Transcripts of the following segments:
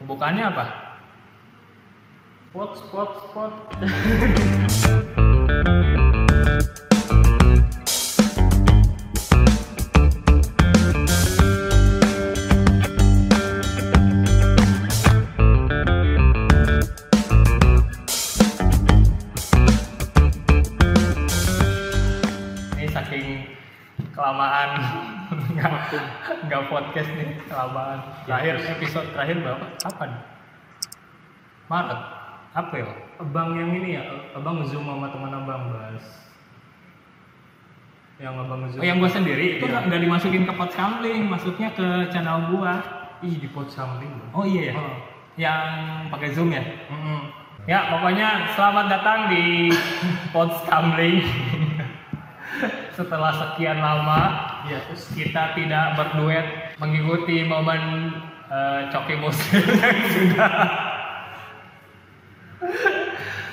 Pembukaannya apa? Spot, spot, spot. Terakhir episode terakhir berapa? Kapan? Maret. April. Abang yang ini ya, abang zoom sama teman abang bahas. Yang abang zoom. Oh, yang gua sendiri itu Iya. nggak dimasukin ke pot sampling, masuknya ke channel gua. ih di pot samping bang. Oh iya ya. Oh. Yang pakai zoom ya. Mm-mm. Ya, pokoknya selamat datang di Pod Scambling. Setelah sekian lama, Iya terus kita tidak berduet mengikuti momen eh, Coki Muslim yang sudah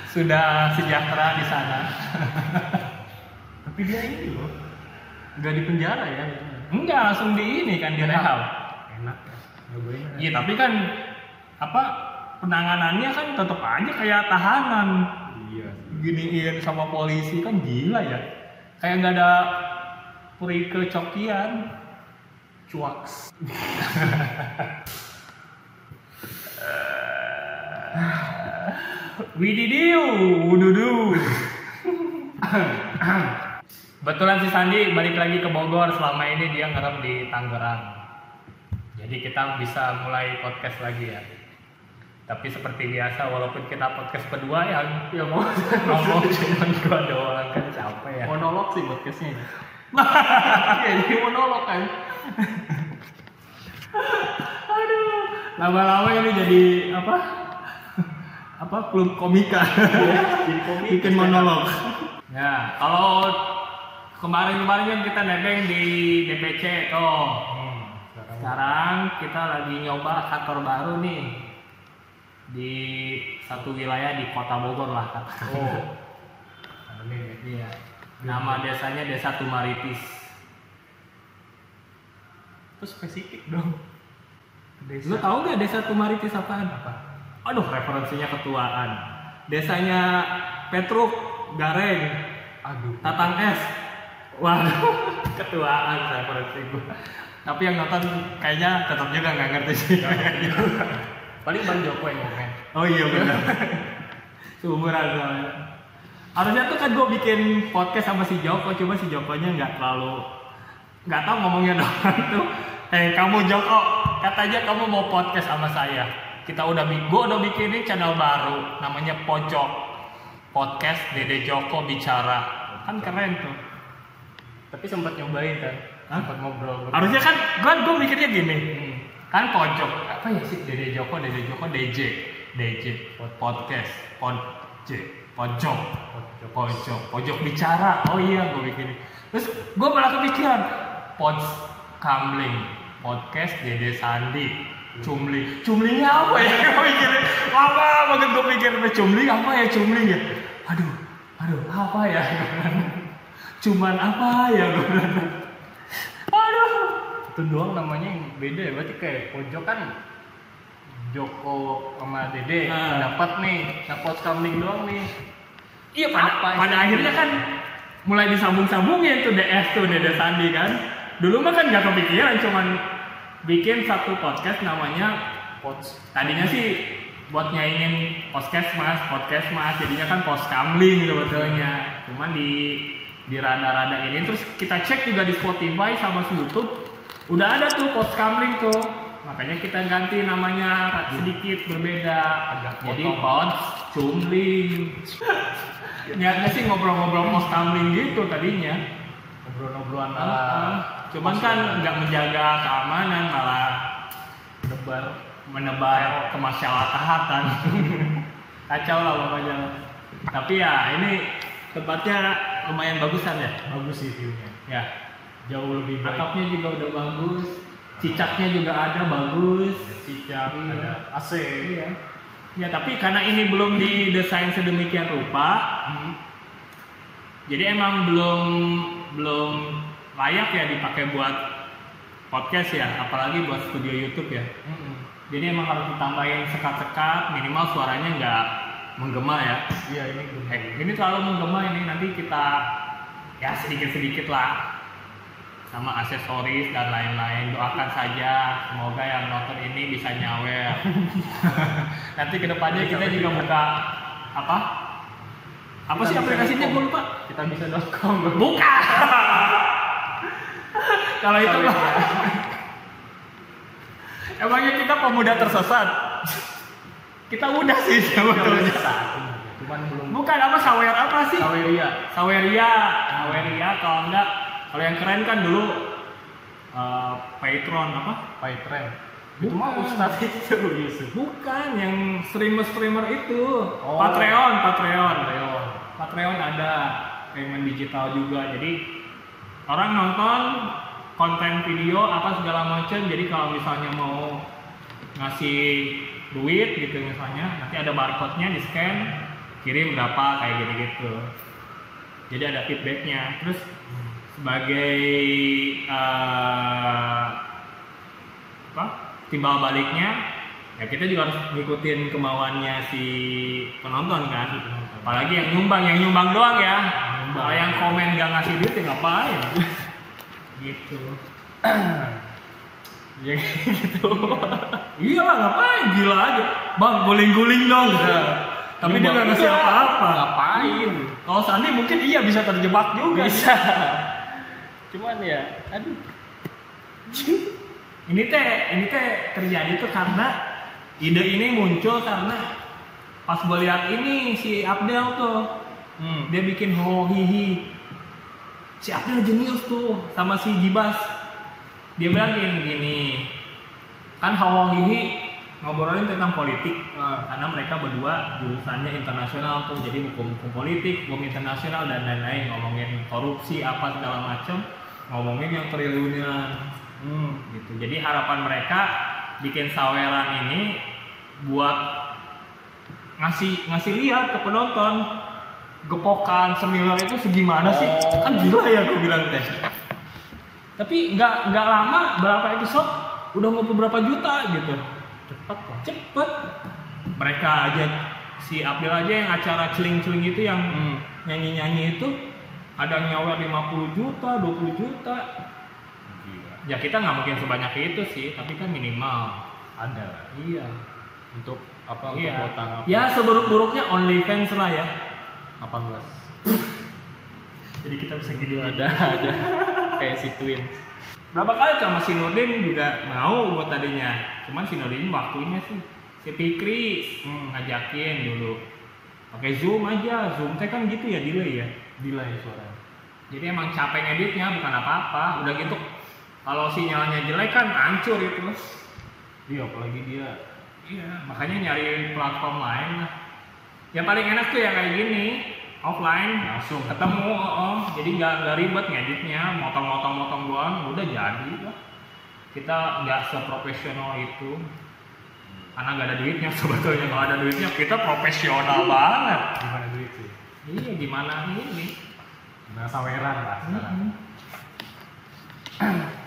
sudah sejahtera di sana. tapi dia ini loh, nggak di penjara ya? Enggak, langsung di ini kan di rehab. Enak ya. Iya, tapi kan apa penanganannya kan tetap aja kayak tahanan. Iya. giniin sama polisi kan gila ya kayak nggak ada peri kecokian Cuaks. Wididiu, wududu. Betulan si Sandi balik lagi ke Bogor selama ini dia ngerem di Tangerang. Jadi kita bisa mulai podcast lagi ya. Tapi seperti biasa walaupun kita podcast kedua yang Ya mau ngomong cuma dua doang kan capek ya. monolog sih podcastnya. Iya jadi monolog kan. Aduh, lama-lama ini jadi apa? apa klub komika. Jadi komik. Bikin monolog. Ya, kalau kemarin-kemarin kan kita nebeng di DPC tuh. Hmm, sekarang Sekarang kita lagi nyoba kantor baru nih di satu wilayah di Kota Bogor lah kata. Oh. Ya. Iya. Nama desanya Desa Tumaritis. Terus spesifik dong. Lu tahu nggak Desa Tumaritis apaan? apa? Aduh, referensinya ketuaan. Desanya Petruk Gareng, Aduh. Tatang S. Waduh, ketuaan referensi gua. Tapi yang nonton kayaknya tetap juga nggak ngerti sih. Paling Bang Joko yang ngomong. oh iya benar. Seumuran soalnya. Harusnya tuh kan gue bikin podcast sama si Joko, cuma si Jokonya nggak terlalu nggak tahu ngomongnya doang tuh. Eh kamu Joko, katanya kamu mau podcast sama saya. Kita udah gua udah bikinin channel baru, namanya Pojok Podcast Dede Joko bicara. Kan keren tuh. Tapi sempat nyobain kan. Hah? Sempat ngobrol. Harusnya kan gua gua mikirnya gini. Kan pojok apa ya sih Dede Joko, Dede Joko DJ, DJ podcast, pod J, pojok, pojok, pojok, bicara. Oh iya gua bikin. Terus gua malah kepikiran pod Kamling, podcast Dede Sandi, Cumli. Cumlinya apa ya? Gua mikirin lama banget gua mikir cumli apa ya cumli ya. Aduh, aduh apa ya? Cuman apa ya? Aduh. Itu doang namanya yang beda ya. Berarti kayak pojok kan Joko sama Dede Nah. dapat nih, dapat kambing doang nih. Iya pada, Apa pada akhirnya kan mulai disambung-sambungin tuh DS tuh Dede Sandi kan. Dulu mah kan nggak kepikiran cuman bikin satu podcast namanya Pods. tadinya sih buat nyaingin podcast mas, podcast mas jadinya kan post kamling sebetulnya. Cuman di di rada-rada ini terus kita cek juga di Spotify sama di YouTube udah ada tuh post kamling tuh. Makanya kita ganti namanya sedikit berbeda. Agak Jadi pods cumling. Niatnya sih ngobrol-ngobrol post kamling gitu tadinya. Ngobrol-ngobrolan Ah, ala Cuman kan nggak menjaga keamanan malah debar. menebar kemaslahatan. Kacau lah pokoknya. Tapi ya ini tempatnya lumayan bagusan ya. Bagus sih view-nya. Ya, Jauh lebih baik. atapnya juga udah bagus. Cicaknya juga ada bagus. Cicak, Iya. ada AC. Iya. Ya tapi karena ini belum didesain sedemikian rupa, Hmm. jadi emang belum belum layak ya dipakai buat podcast ya, apalagi buat studio YouTube ya. Mm-mm. Jadi emang harus ditambahin sekat-sekat, minimal suaranya nggak menggema ya. Iya ini Eh, ini terlalu menggema ini nanti kita ya sedikit-sedikit lah sama aksesoris dan lain-lain. Doakan saja semoga yang nonton ini bisa nyawer. Nanti ke depannya kita juga buka apa? Apa sih Kita bisa aplikasinya? com. gue lupa. Kita bisa.com bro. bukan kalau itu mah. emangnya kita pemuda tersesat? Kita udah sih sebetulnya. Cuman belum. Bukan apa sawer apa sih? Saweria. Saweria, Saweria kalau enggak kalau yang keren kan dulu eh, Patron apa? Pytren. Itu mah. Ustadz itu Yusuf. Bukan yang streamer-streamer itu. Oh. Patreon, Patreon. Patreon. Patreon ada payment digital juga. Jadi orang nonton konten video apa segala macam. Jadi kalau misalnya mau ngasih duit gitu misalnya, nanti ada barcode-nya di scan, kirim berapa kayak gitu-gitu. Jadi ada feedbacknya. Terus sebagai eh, apa timbal baliknya ya kita juga harus ngikutin kemauannya si penonton kan apalagi yang nyumbang yang nyumbang doang ya Nyumbang. kalau yang komen gak ngasih duit ya ngapain gitu Ya gitu. iya lah ngapain gila aja bang guling-guling dong gitu. tapi dia gak ngasih apa-apa Ngapain? kalau Sandi mungkin iya bisa terjebak juga Bisa. Cuman ya, aduh. ini teh ini teh terjadi tuh karena ide ini muncul karena pas gue lihat ini si Abdel tuh Hmm. dia bikin ho hihi si Abdel jenius tuh sama si Gibas dia bilang gini, gini kan ho hihi ngobrolin tentang politik Ah. karena mereka berdua jurusannya internasional tuh jadi hukum hukum politik hukum internasional dan lain-lain ngomongin korupsi apa segala macam ngomongin yang triliunan Hmm. gitu. Jadi harapan mereka bikin saweran ini buat ngasih ngasih lihat ke penonton gepokan seminar itu segimana sih? Oh. Kan gila ya gue bilang teh. Tapi nggak nggak lama berapa episode udah ngumpul berapa juta gitu. Cepet kok. Cepet. Mereka aja si Abdel aja yang acara celing-celing itu yang Hmm. nyanyi-nyanyi itu ada yang nyawer 50 juta, 20 juta. Gila. Ya kita nggak mungkin sebanyak itu sih, tapi kan minimal. Ada. Iya. Untuk apa? Iya. Untuk apa? Ya seburuk-buruknya OnlyFans lah ya. 18. Jadi kita bisa gini Ada, ada. Kayak si Twin. Berapa kali sama si Nurdin juga mau buat tadinya. Cuman si Nurdin waktunya sih. Si Fikri hmm, ngajakin dulu. Pakai Zoom aja. Zoom teh kan gitu ya delay ya. Delay suara. Jadi emang capek ngeditnya bukan apa-apa. Udah gitu kalau sinyalnya jelek kan hancur itu. Iya, apalagi dia Iya, makanya nyari platform lain lah. Yang paling enak tuh yang kayak gini, offline langsung ketemu, oh, oh. jadi nggak nggak ribet ngeditnya, motong-motong-motong doang, udah jadi lah. Kita nggak seprofesional itu, karena nggak ada duitnya sebetulnya. Kalau ada duitnya kita profesional banget. gimana Iya, gimana ini? Gimana saweran lah sekarang.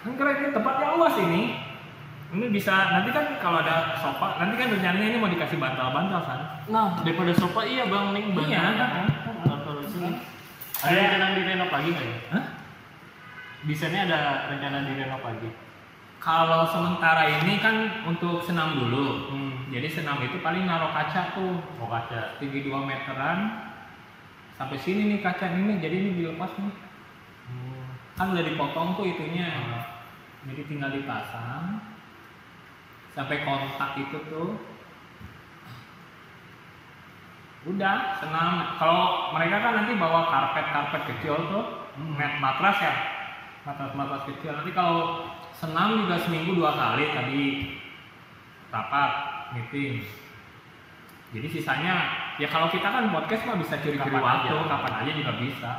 Kan keren ini tempatnya luas ini. Ini bisa nanti kan kalau ada sofa, nanti kan rencananya ini mau dikasih bantal-bantal kan. Nah, daripada sofa iya Bang Ning Bang. Iya. Taruh di sini. Ada rencana direnov lagi nggak ya? Hah? Desainnya ada rencana direnov lagi. Kalau sementara ini kan untuk senam dulu. Hmm. Jadi senam itu paling naruh kaca tuh Mau kaca. tinggi 2 meteran sampai sini nih kaca ini jadi ini dilepas nih Hmm. kan udah dipotong tuh itunya. Hmm. jadi tinggal dipasang. Sampai kontak itu tuh. Udah senam kalau mereka kan nanti bawa karpet karpet kecil tuh. Hmm. mat matras ya. Matras matras kecil. Nanti kalau senam juga seminggu dua kali tadi rapat meeting. Jadi sisanya ya kalau kita kan podcast mah bisa curi-curi waktu aja. kapan aja juga bisa.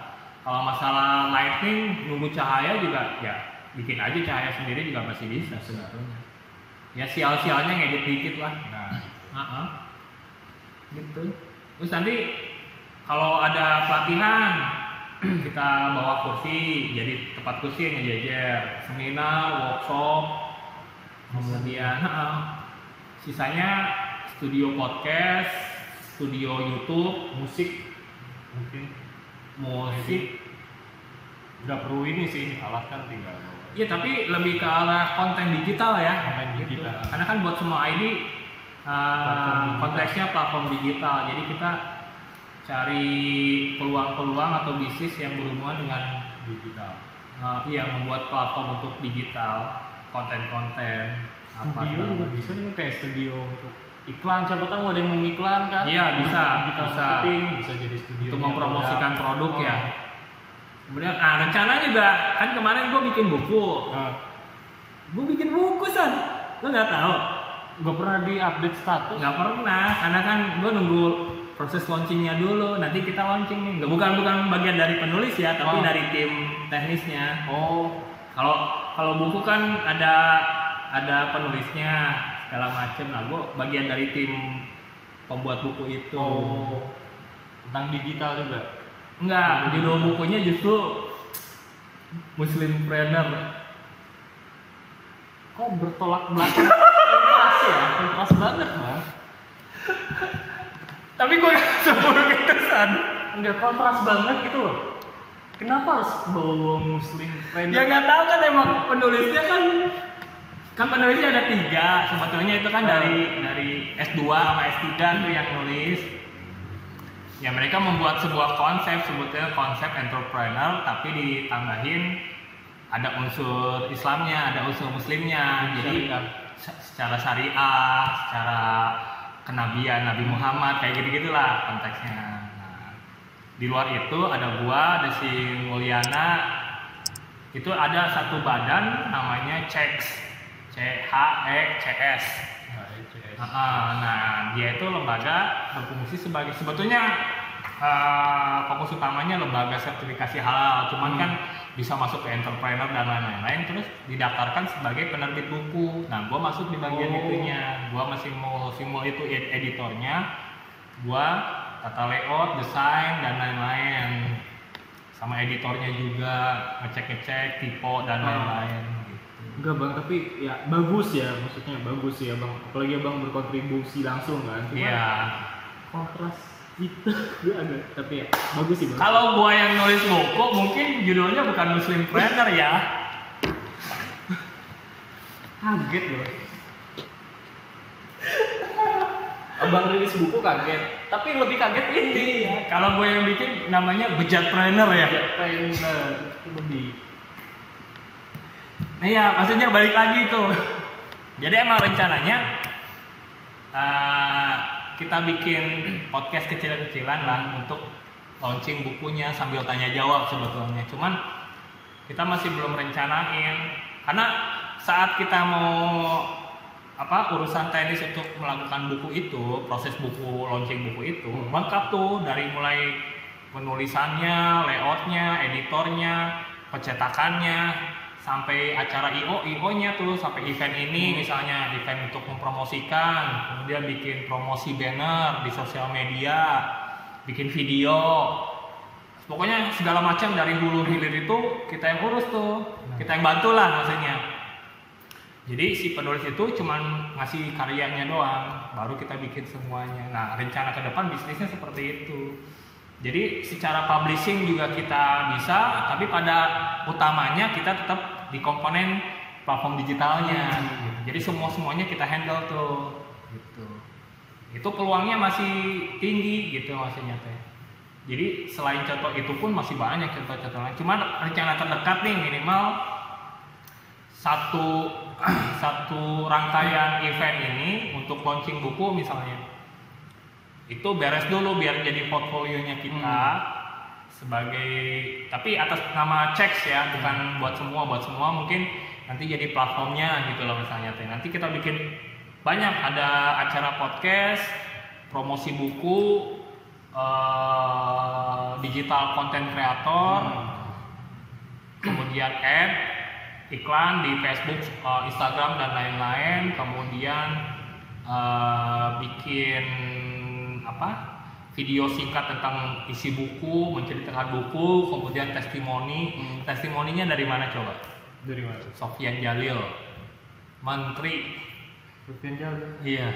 Kalau masalah lighting nunggu cahaya juga ya bikin aja cahaya sendiri juga masih bisa sebetulnya. Ya sial-sialnya ngedit dikit lah. Nah, Heeh. gitu. Terus nanti kalau ada pelatihan kita bawa kursi jadi tempat kursi yang ngejejer. Seminar workshop. Kemudian heeh, sisanya studio podcast studio YouTube musik mungkin musik nggak perlu ini sih alat kan tinggal Iya tapi lebih ke arah konten digital ya. Konten Gitu. digital. Karena kan buat semua ID uh, konteksnya platform digital. Jadi kita cari peluang-peluang atau bisnis yang berhubungan dengan digital uh, iya membuat platform untuk digital, konten-konten apa studio juga bisa nih kayak studio untuk iklan siapa tahu ada yang mau iklan kan? Iya, bisa, bisa. marketing bisa jadi studio untuk mempromosikan produk ya. Oh. Kemudian, ah rencana juga. Kan kemarin gue bikin buku, nah, gue bikin buku san, lo nggak tahu? nggak pernah di update status? Nggak pernah karena kan gue nunggu proses launchingnya dulu. Nanti kita launching nih. Bukan bukan bagian dari penulis ya tapi Oh. dari tim teknisnya. Oh. Kalau kalau buku kan ada ada penulisnya segala macem nah gue bagian dari tim pembuat buku itu. Oh. Tentang digital juga? Enggak judul bukunya justru Muslim Planner kok bertolak belakang? Kontras ya? Kontras banget bang. Tapi gue sebelum itu san. Nggak kontras banget gitu loh. Kenapa harus bawa muslim friend Ya nggak tahu kan emang penulisnya kan kan penulisnya ada tiga. Sebetulnya itu kan dari dari S2 sama S3 tuh yang nulis. Ya mereka membuat sebuah konsep sebetulnya konsep entrepreneur tapi ditambahin ada unsur Islamnya ada unsur Muslimnya. Jadi Syariah. secara syariah secara kenabian Nabi Muhammad kayak gitu gitulah konteksnya. Nah, di luar itu ada gua ada si Mulyana. Itu ada satu badan namanya CEX C H E C S Nah. Ah, nah dia itu lembaga berfungsi sebagai sebetulnya eh, fokus utamanya lembaga sertifikasi halal cuman Hmm. kan bisa masuk ke entrepreneur dan lain-lain terus didaftarkan sebagai penerbit buku nah gua masuk di bagian Oh. itunya gua masih mau simul itu ed- editornya gua tata layout desain dan lain-lain sama editornya juga ngecek-ngecek typo dan Oh. lain-lain. Enggak bang, tapi ya bagus ya, maksudnya bagus ya bang. Apalagi abang berkontribusi langsung kan. Cuma Iya. kontras itu dia agak, tapi ya bagus sih bang. Kalau gua yang nulis buku, mungkin judulnya bukan Muslim Planner ya. kaget loh. abang rilis buku kaget, tapi lebih kaget ini. Kalau gue yang bikin namanya bejat planner ya. Trainer itu lebih. Iya, maksudnya balik lagi tuh. Jadi emang rencananya eh, kita bikin podcast kecil-kecilan lah untuk launching bukunya sambil tanya jawab sebetulnya. Cuman kita masih belum rencanain karena saat kita mau apa urusan teknis untuk melakukan buku itu, proses buku launching buku itu Hmm. lengkap tuh dari mulai penulisannya, layoutnya, editornya, pencetakannya, sampai acara IO, IO-nya tuh sampai event ini misalnya event untuk mempromosikan, kemudian bikin promosi banner di sosial media, bikin video, pokoknya segala macam dari hulu hilir itu kita yang urus tuh, kita yang bantu lah maksudnya. Jadi si penulis itu cuman ngasih karyanya doang, baru kita bikin semuanya. Nah rencana ke depan bisnisnya seperti itu. Jadi secara publishing juga kita bisa, tapi pada utamanya kita tetap di komponen platform digitalnya. gitu. Jadi semua semuanya kita handle tuh, gitu. Itu peluangnya masih tinggi gitu maksudnya teh. Jadi selain contoh itu pun masih banyak contoh-contoh lain. Cuman rencana terdekat nih minimal satu satu rangkaian event ini untuk launching buku misalnya itu beres dulu biar jadi portfolionya kita sebagai tapi atas nama checks ya bukan buat semua buat semua mungkin nanti jadi platformnya gitu loh misalnya teh. Nanti kita bikin banyak ada acara podcast promosi buku eh, digital content creator kemudian ad iklan di Facebook, eh, Instagram dan lain-lain, kemudian eh, bikin apa video singkat tentang isi buku, menceritakan buku, kemudian testimoni. Hmm. Testimoninya dari mana coba? Dari mana? Sofian Jalil, Menteri Sofian Jalil Iya.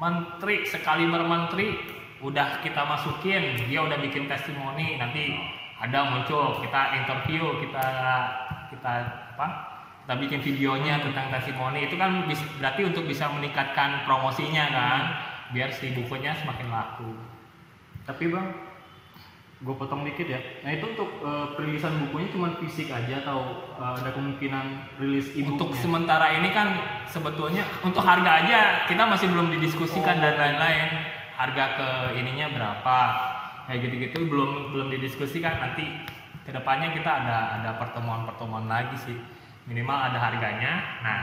Menteri sekali bermenteri udah kita masukin, dia udah bikin testimoni, nanti ada muncul kita interview, kita kita apa? Kita bikin videonya tentang testimoni itu kan berarti untuk bisa meningkatkan promosinya kan, biar si bukunya semakin laku. tapi bang gue potong dikit ya nah itu untuk eh, perilisan bukunya cuma fisik aja atau eh, ada kemungkinan rilis e Untuk sementara ini kan sebetulnya untuk harga aja kita masih belum didiskusikan Oh. dan lain-lain. Harga ke ininya berapa? Kayak gitu-gitu belum belum didiskusikan nanti ke depannya kita ada ada pertemuan-pertemuan lagi sih. Minimal ada harganya. Nah,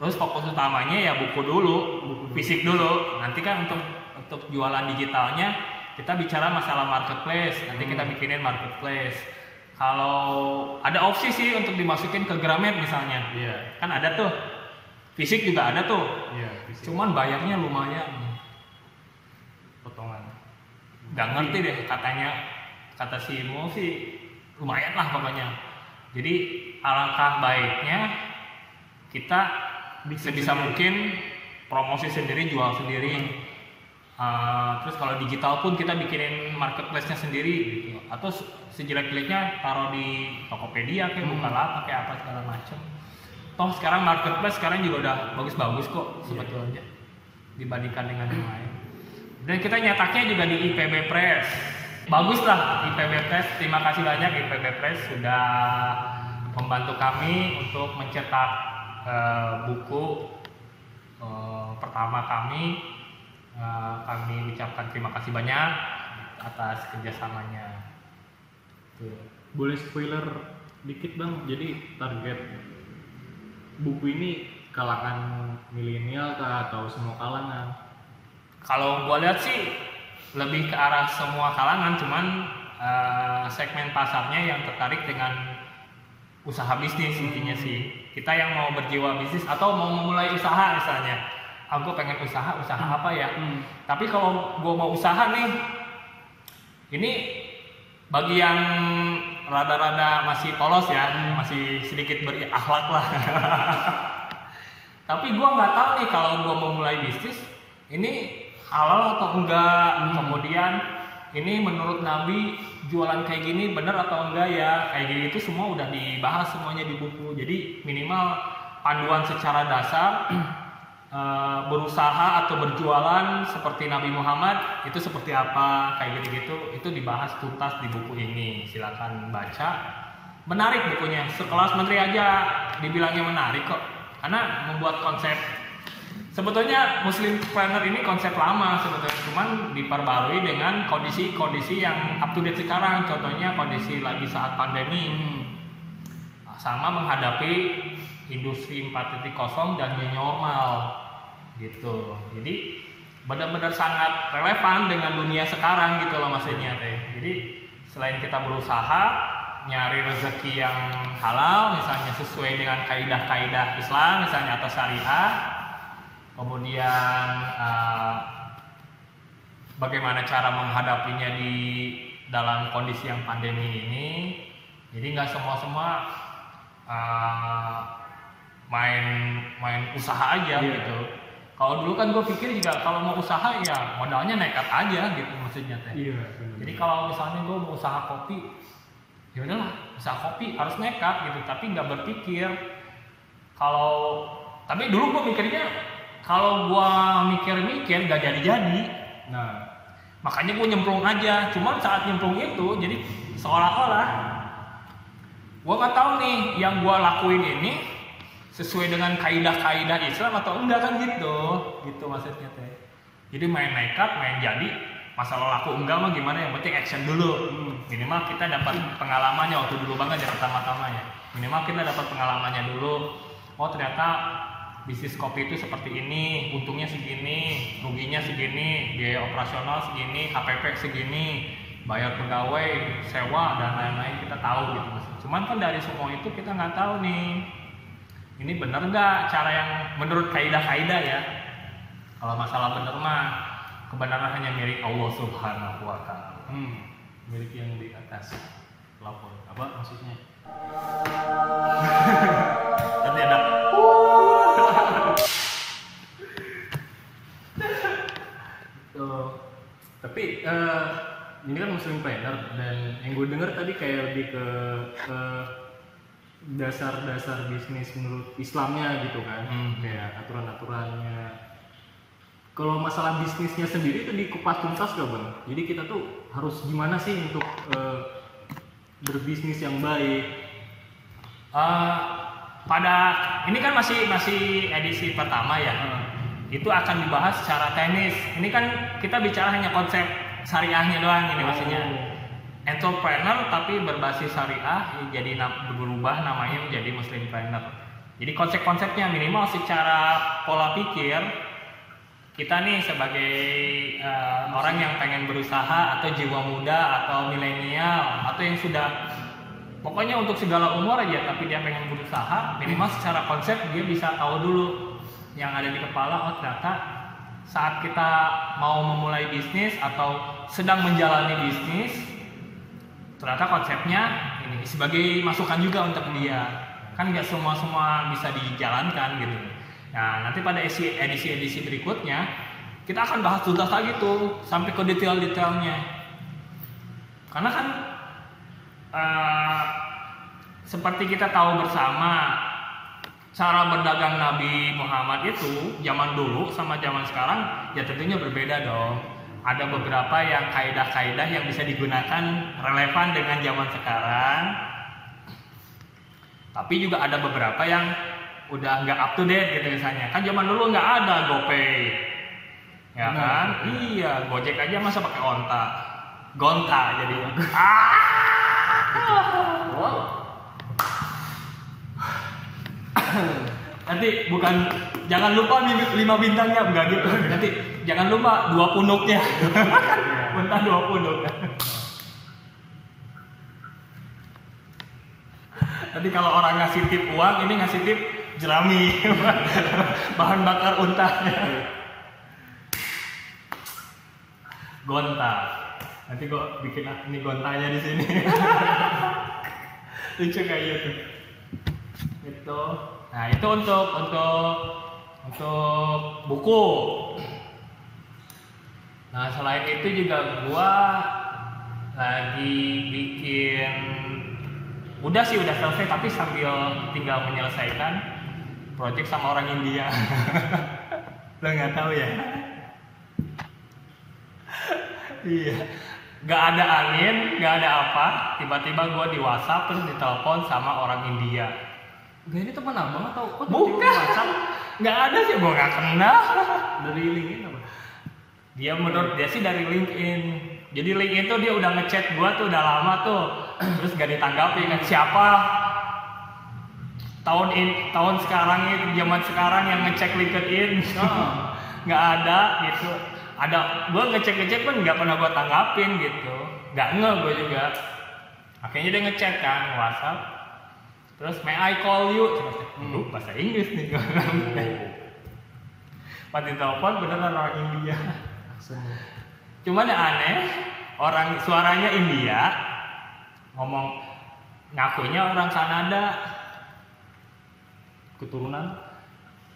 terus fokus utamanya ya buku dulu, buku fisik dulu. Nanti kan untuk untuk jualan digitalnya kita bicara masalah marketplace. Nanti kita bikinin marketplace. Kalau ada opsi sih untuk dimasukin ke Gramet misalnya, iya kan ada tuh. Fisik juga ada tuh. fisik Cuman bayarnya lumayan. potongan Gak ngerti deh katanya kata si Mo sih lumayan lah pokoknya. Jadi alangkah baiknya kita bisa bisa mungkin promosi sendiri, jual sendiri. Uh, terus kalau digital pun kita bikinin marketplace-nya sendiri gitu. Atau se- sejelek-jeleknya taruh di Tokopedia kayak Hmm. Bukalapak kayak apa segala macam. Toh sekarang marketplace sekarang juga udah bagus-bagus kok Iya. sebetulnya dibandingkan dengan yang lain. Dan kita nyetaknya juga di IPB Press. Bagus lah IPB Press. Terima kasih banyak IPB Press sudah membantu kami untuk mencetak eh, buku eh, pertama kami. Eh, kami ucapkan terima kasih banyak atas kerjasamanya. Tuh. boleh spoiler dikit bang jadi target buku ini kalangan milenial kah atau semua kalangan Kalau gua lihat sih lebih ke arah semua kalangan, cuman eh, segmen pasarnya yang tertarik dengan usaha bisnis intinya sih. Kita yang mau berjiwa bisnis atau mau memulai usaha misalnya. Aku pengen usaha, usaha apa ya? Hmm. Tapi kalau gua mau usaha nih, ini bagi yang rada-rada masih polos ya, masih sedikit berakhlak lah. Tapi gua nggak tahu nih kalau gua mau mulai bisnis, ini halal atau enggak. Kemudian ini menurut Nabi jualan kayak gini bener atau enggak ya? Kayak gini itu semua udah dibahas semuanya di buku. Jadi minimal panduan secara dasar eh, berusaha atau berjualan seperti Nabi Muhammad itu seperti apa? Kayak gitu-gitu itu dibahas tuntas di buku ini. Silakan baca. Menarik bukunya. Sekelas menteri aja dibilangnya menarik kok. Karena membuat konsep sebetulnya Muslim Planner ini konsep lama sebetulnya cuman diperbarui dengan kondisi-kondisi yang up to date sekarang contohnya kondisi lagi saat pandemi sama menghadapi industri 4.0 dan new normal gitu. Jadi benar-benar sangat relevan dengan dunia sekarang gitu loh maksudnya teh. Jadi selain kita berusaha nyari rezeki yang halal misalnya sesuai dengan kaidah-kaidah Islam misalnya atau syariah kemudian eh, bagaimana cara menghadapinya di dalam kondisi yang pandemi ini. Jadi nggak semua semua uh, main main usaha aja Iya. gitu. Kalau dulu kan gue pikir juga kalau mau usaha ya modalnya nekat aja gitu maksudnya teh. Iya jadi kalau misalnya gue mau usaha kopi ya udahlah usaha kopi harus nekat gitu tapi nggak berpikir. Kalau tapi dulu gue mikirnya kalau gue mikir-mikir gak jadi-jadi. Nah makanya gue nyemplung aja. Cuman saat nyemplung itu jadi seolah-olah gue nggak tahu nih yang gue lakuin ini sesuai dengan kaidah-kaidah Islam atau enggak kan gitu. Gitu maksudnya teh. Jadi main nekat main jadi. Masalah laku enggak mah gimana yang penting action dulu. Minimal kita dapat pengalamannya waktu dulu banget ya pertama-tama ya. Minimal kita dapat pengalamannya dulu. Oh ternyata bisnis kopi itu seperti ini untungnya segini ruginya segini biaya operasional segini HPP segini bayar pegawai sewa dan lain-lain kita tahu gitu mas. Cuman kan dari semua itu kita nggak tahu nih ini benar nggak cara yang menurut kaidah-kaidah ya? Kalau masalah benar mah kebenaran hanya milik Allah Subhanahu wa taala. Hmm, milik yang di atas lapor apa maksudnya tapi eh, ini kan muslim planner dan yang gue denger tadi kayak lebih ke dasar-dasar bisnis menurut Islamnya gitu kan. Hmm. kayak aturan-aturannya. Kalau masalah bisnisnya sendiri itu dikupas tuntas gak bang? Jadi kita tuh harus gimana sih untuk eh, berbisnis yang baik? Eh, pada ini kan masih masih edisi pertama ya. Itu akan dibahas secara teknis. Ini kan kita bicara hanya konsep syariahnya doang ini maksudnya. Entrepreneur tapi berbasis syariah jadi berubah namanya menjadi muslim planner. Jadi konsep-konsepnya minimal secara pola pikir kita nih sebagai eh, orang yang pengen berusaha atau jiwa muda atau milenial atau yang sudah pokoknya untuk segala umur aja tapi dia pengen berusaha minimal secara konsep dia bisa tahu dulu yang ada di kepala oh ternyata saat kita mau memulai bisnis atau sedang menjalani bisnis ternyata konsepnya ini sebagai masukan juga untuk dia. Kan nggak semua semua bisa dijalankan gitu. Nah nanti pada edisi edisi berikutnya kita akan bahas tuntas lagi tuh sampai ke detail-detailnya. Karena kan eh, seperti kita tahu bersama cara berdagang Nabi Muhammad itu zaman dulu sama zaman sekarang ya tentunya berbeda dong. Ada beberapa yang kaidah-kaidah yang bisa digunakan relevan dengan zaman sekarang. Tapi juga ada beberapa yang udah nggak up to date gitu misalnya. Kan zaman dulu nggak ada GoPay. Ya Benar, kan? iya Gojek aja masa pakai onta. Gonta jadi ah wow nanti bukan jangan lupa lima bintangnya enggak gitu. Nanti jangan lupa dua punuknya. Mentah dua punuk. Nanti kalau orang ngasih tip uang ini ngasih tip jerami. Bahan bakar untanya gonta. Nanti gua bikin ini gontanya di sini. Lucu kayak gitu. Itu nah itu untuk untuk untuk buku. Nah selain itu juga gua lagi bikin udah sih udah selesai tapi sambil tinggal menyelesaikan project sama orang India. Lo nggak tahu ya? Iya. Nggak ada angin nggak ada apa. Tiba-tiba gua di WhatsApp terus ditelepon sama orang India Gak ini teman abang atau kok Bukan. nggak ada sih gua nggak kenal. Dari LinkedIn apa? dia menurut dia sih dari LinkedIn. Jadi LinkedIn tuh dia udah ngechat gua tuh udah lama tuh. Terus gak ditanggapi kan siapa? Tahun ini tahun sekarang ini zaman sekarang yang ngecek LinkedIn. Ah. nggak ada gitu. Ada gua ngecek ngecek pun nggak pernah gua tanggapin gitu. Nggak nge gua juga. Akhirnya dia ngechat kan WhatsApp terus may I call you? Aduh, bahasa Inggris nih. Pas ditelepon beneran orang India. Cuman yang aneh, orang suaranya India, ngomong ngakunya orang Kanada, Keturunan?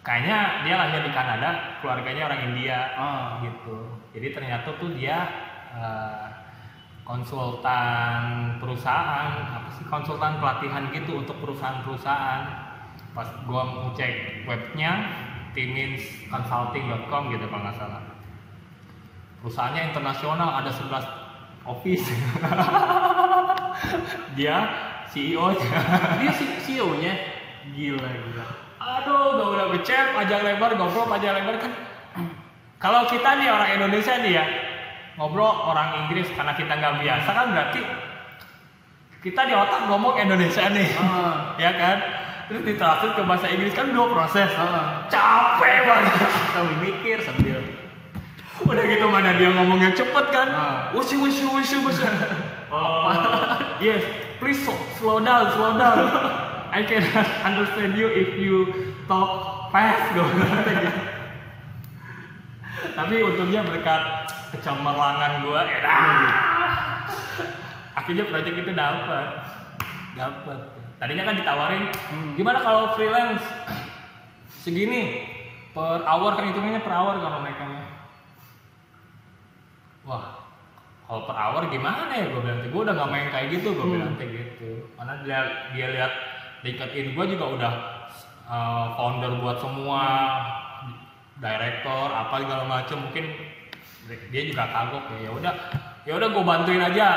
kayaknya dia lahir di Kanada, keluarganya orang India, Ah. gitu. Jadi ternyata tuh dia eh, konsultan perusahaan, apa sih konsultan pelatihan gitu untuk perusahaan-perusahaan. Pas gua mau cek webnya, timinsconsulting.com gitu kalau nggak salah. Perusahaannya internasional, ada 11 office. dia CEO nya. Dia si CEO-nya gila gila. Aduh, udah udah becek, panjang lebar, ngobrol panjang lebar kan. Kalau kita nih orang Indonesia nih ya, ngobrol orang Inggris karena kita nggak biasa kan berarti kita di otak ngomong Indonesia nih, Ah. ya kan? Terus ditranslate ke bahasa Inggris kan dua proses. Ah. Capek banget. Sambil mikir sambil Udah gitu mana dia ngomongnya cepet kan? Wushi wushi wushi. Oh, yes, please slow, slow down, slow down. I can understand you if you talk fast, gue gitu. Tapi untungnya berkat kecemerlangan gue, enak. Akhirnya project itu dapat, dapat. Tadinya kan ditawarin, Hmm. gimana kalau freelance? Segini. Per hour kan hitungannya per hour kalau mereka wah kalau per hour gimana ya? Gue bilang gue udah nggak main kayak gitu gue bilang kayak gitu. Karena dia dia lihat LinkedIn gue juga udah uh, founder buat semua director apa segala macem. Mungkin dia juga kagok ya. Ya udah ya udah gue bantuin aja.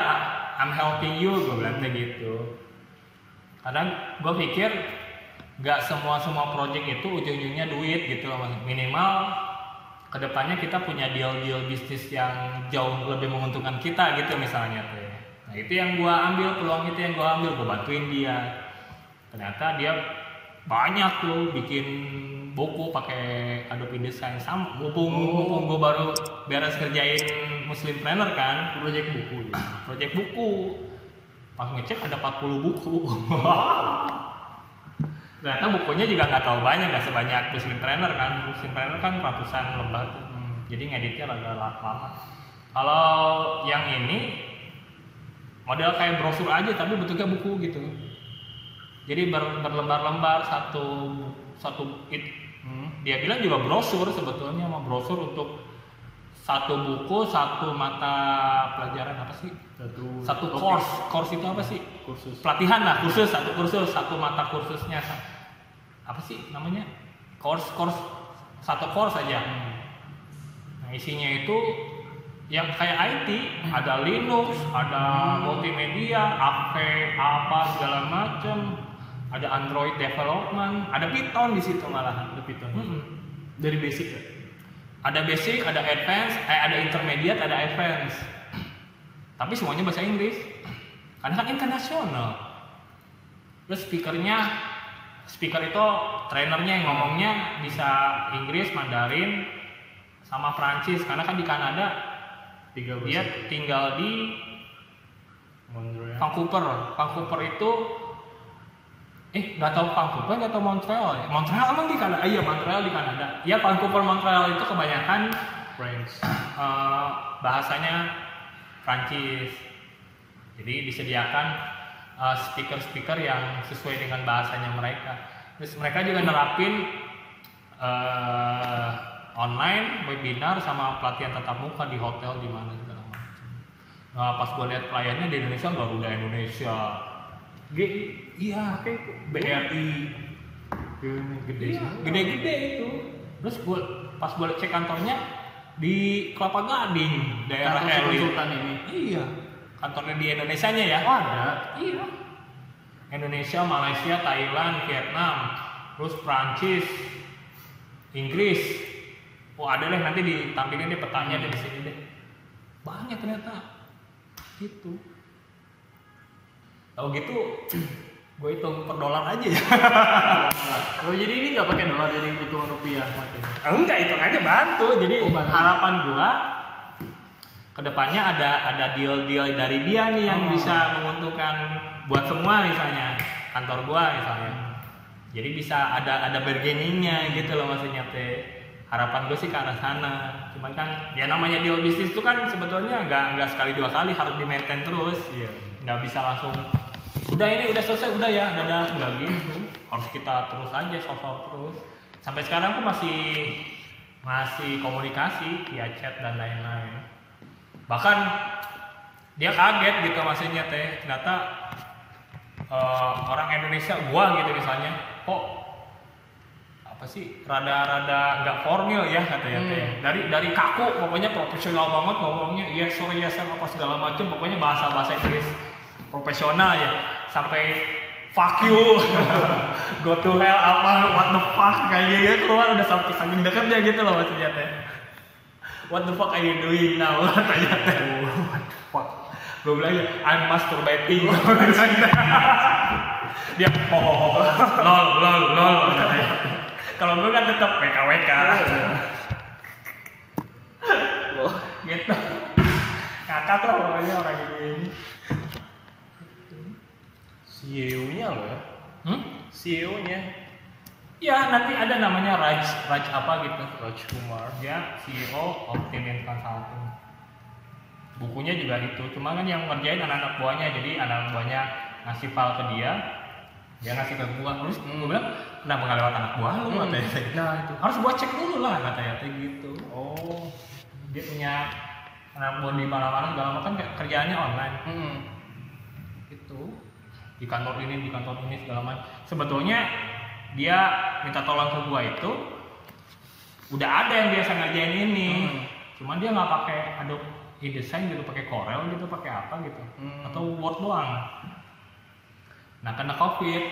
I'm helping you gue bilang kayak gitu. Kadang gue pikir nggak semua semua project itu ujung-ujungnya duit gitu loh minimal ke depannya kita punya deal-deal bisnis yang jauh lebih menguntungkan kita gitu misalnya tuh ya. nah itu yang gue ambil peluang itu yang gue ambil gue bantuin dia. Ternyata dia banyak tuh bikin buku pakai Adobe InDesign. Sama mumpung mumpung gue baru beres kerjain Muslim Planner kan Project buku. ya. project buku. Pas ngecek ada 40 buku. Ternyata bukunya juga nggak terlalu banyak nggak sebanyak Muslim Trainer kan. Muslim Trainer kan ratusan lembar Hmm, jadi ngeditnya agak lama. Kalau yang ini model kayak brosur aja tapi bentuknya buku gitu. Jadi ber- berlembar-lembar satu satu it hmm, dia bilang juga brosur sebetulnya mau brosur untuk satu buku satu mata pelajaran apa sih? Satu satu topik, course. Course itu apa sih? Kursus. pelatihan lah kursus. Satu kursus satu mata kursusnya. Apa sih namanya? Course course. Satu course aja. Nah isinya itu yang kayak IT ada Linux ada multimedia AP apa segala macam ada Android development ada Python di situ malahan Ada Python. Mm-mm. Dari basic ya. ada basic ada advance eh, ada intermediate ada advance tapi semuanya bahasa Inggris karena kan internasional terus speakernya speaker itu trainernya yang ngomongnya bisa Inggris Mandarin sama Prancis karena kan di Kanada Tiga dia tinggal di Montreal. Vancouver Vancouver itu eh nggak tahu Vancouver nggak tahu Montreal ya Montreal emang di Kanada iya Montreal di Kanada ya Vancouver Montreal itu kebanyakan French. eh, bahasanya Prancis. Jadi disediakan eh, speaker-speaker yang sesuai dengan bahasanya mereka. Terus mereka juga nerapin eh, online webinar sama pelatihan tatap muka di hotel di mana segala macam. Nah, pas gue lihat pelayannya di Indonesia Garuda Indonesia, GI, iya, kayak BRI, Gede Iya, gede-gede itu. Terus gue pas gue cek kantornya di Kelapa Gading, daerah elit. konsultan ini. Iya. Kantornya di Indonesia nya ya? Oh ada. Iya. Indonesia, Malaysia, Thailand, Vietnam, terus Prancis, Inggris. Oh ada deh nanti ditampilin deh petanya deh di sini deh. Banyak ternyata. Gitu. Tahu gitu, gue hitung per dolar aja ya. Oh jadi ini nggak pakai dolar jadi hitungan rupiah makin. Enggak, itu aja bantu. Jadi Oh, bantu. harapan gua ke depannya ada ada deal-deal dari dia nih yang Oh. bisa menguntungkan buat semua misalnya kantor gua misalnya. Jadi bisa ada ada bargainingnya gitu loh maksudnya teh. Harapan gue sih ke arah sana. Cuman kan ya namanya deal bisnis itu kan sebetulnya nggak nggak sekali dua kali harus di maintain terus. Iya. Nggak bisa langsung udah ini udah selesai udah ya. Dadah nggak gitu harus kita terus aja sosok terus. Sampai sekarang pun masih masih komunikasi via chat dan lain-lain. Bahkan dia kaget gitu maksudnya teh ternyata eh, orang Indonesia gua gitu misalnya kok apa sih rada-rada nggak formil ya katanya teh. Hmm. dari dari kaku pokoknya profesional banget ngomongnya. Yes sorry yes apa segala macam. Pokoknya bahasa bahasa Inggris profesional ya. Sampai fuck you. Go to hell apa what the fuck kayak gitu keluar udah sampai saking deketnya gitu loh maksudnya teh. What the fuck are you doing now? Katanya teh. What the fuck? Gue bilang ya I'm masturbating. Dia oh, oh, oh, lol lol lol. Kalau gue kan tetap WKWK gitu. Ngakak lah pokoknya orang ini CEO-nya loh ya. hmm? CEO-nya ya nanti ada namanya Raj Raj apa gitu? Raj Kumar. dia CEO Optimian Consulting. Bukunya juga itu. Cuma kan yang ngerjain anak-anak buahnya. Jadi anak buahnya ngasih file ke dia. Dia ngasih ke gua. Terus gua bilang kenapa nggak lewat anak buah lu? Hmm. katanya nah itu. Harus gua cek dulu lah katanya kayak gitu. Oh. dia punya anak mau di mana-mana segala macam kayak kerjaannya online. Hmm. itu di kantor ini di kantor ini segala macam. Sebetulnya dia minta tolong ke gua itu udah ada yang biasa ngerjain ini. Hmm. cuman dia nggak pakai Adobe InDesign gitu pakai Corel gitu pakai apa gitu. Hmm. atau Word doang. Nah karena covid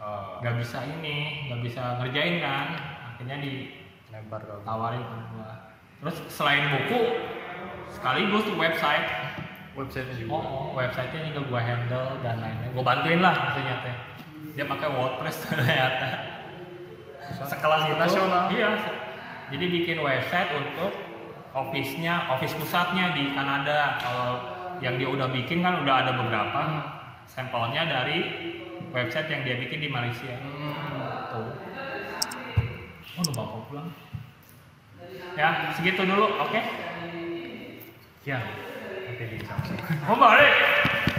Oh, nggak bisa ini nggak bisa ngerjain kan. Akhirnya lempar ke ditawarin ke gua. Terus selain buku sekaligus website website juga. Oh, oh, websitenya juga gua handle dan lain-lain. Gua bantuin lah maksudnya teh. Dia pakai WordPress ternyata. Sekelas Itu, nasional. Iya. Jadi bikin website untuk office-nya, office pusatnya di Kanada. Kalau yang dia udah bikin kan udah ada beberapa Hmm. sampelnya dari website yang dia bikin di Malaysia. Hmm. Tuh. Oh, udah bapak pulang. Ya, segitu dulu, oke? Ya. Oke di Samsung. Oh, balik.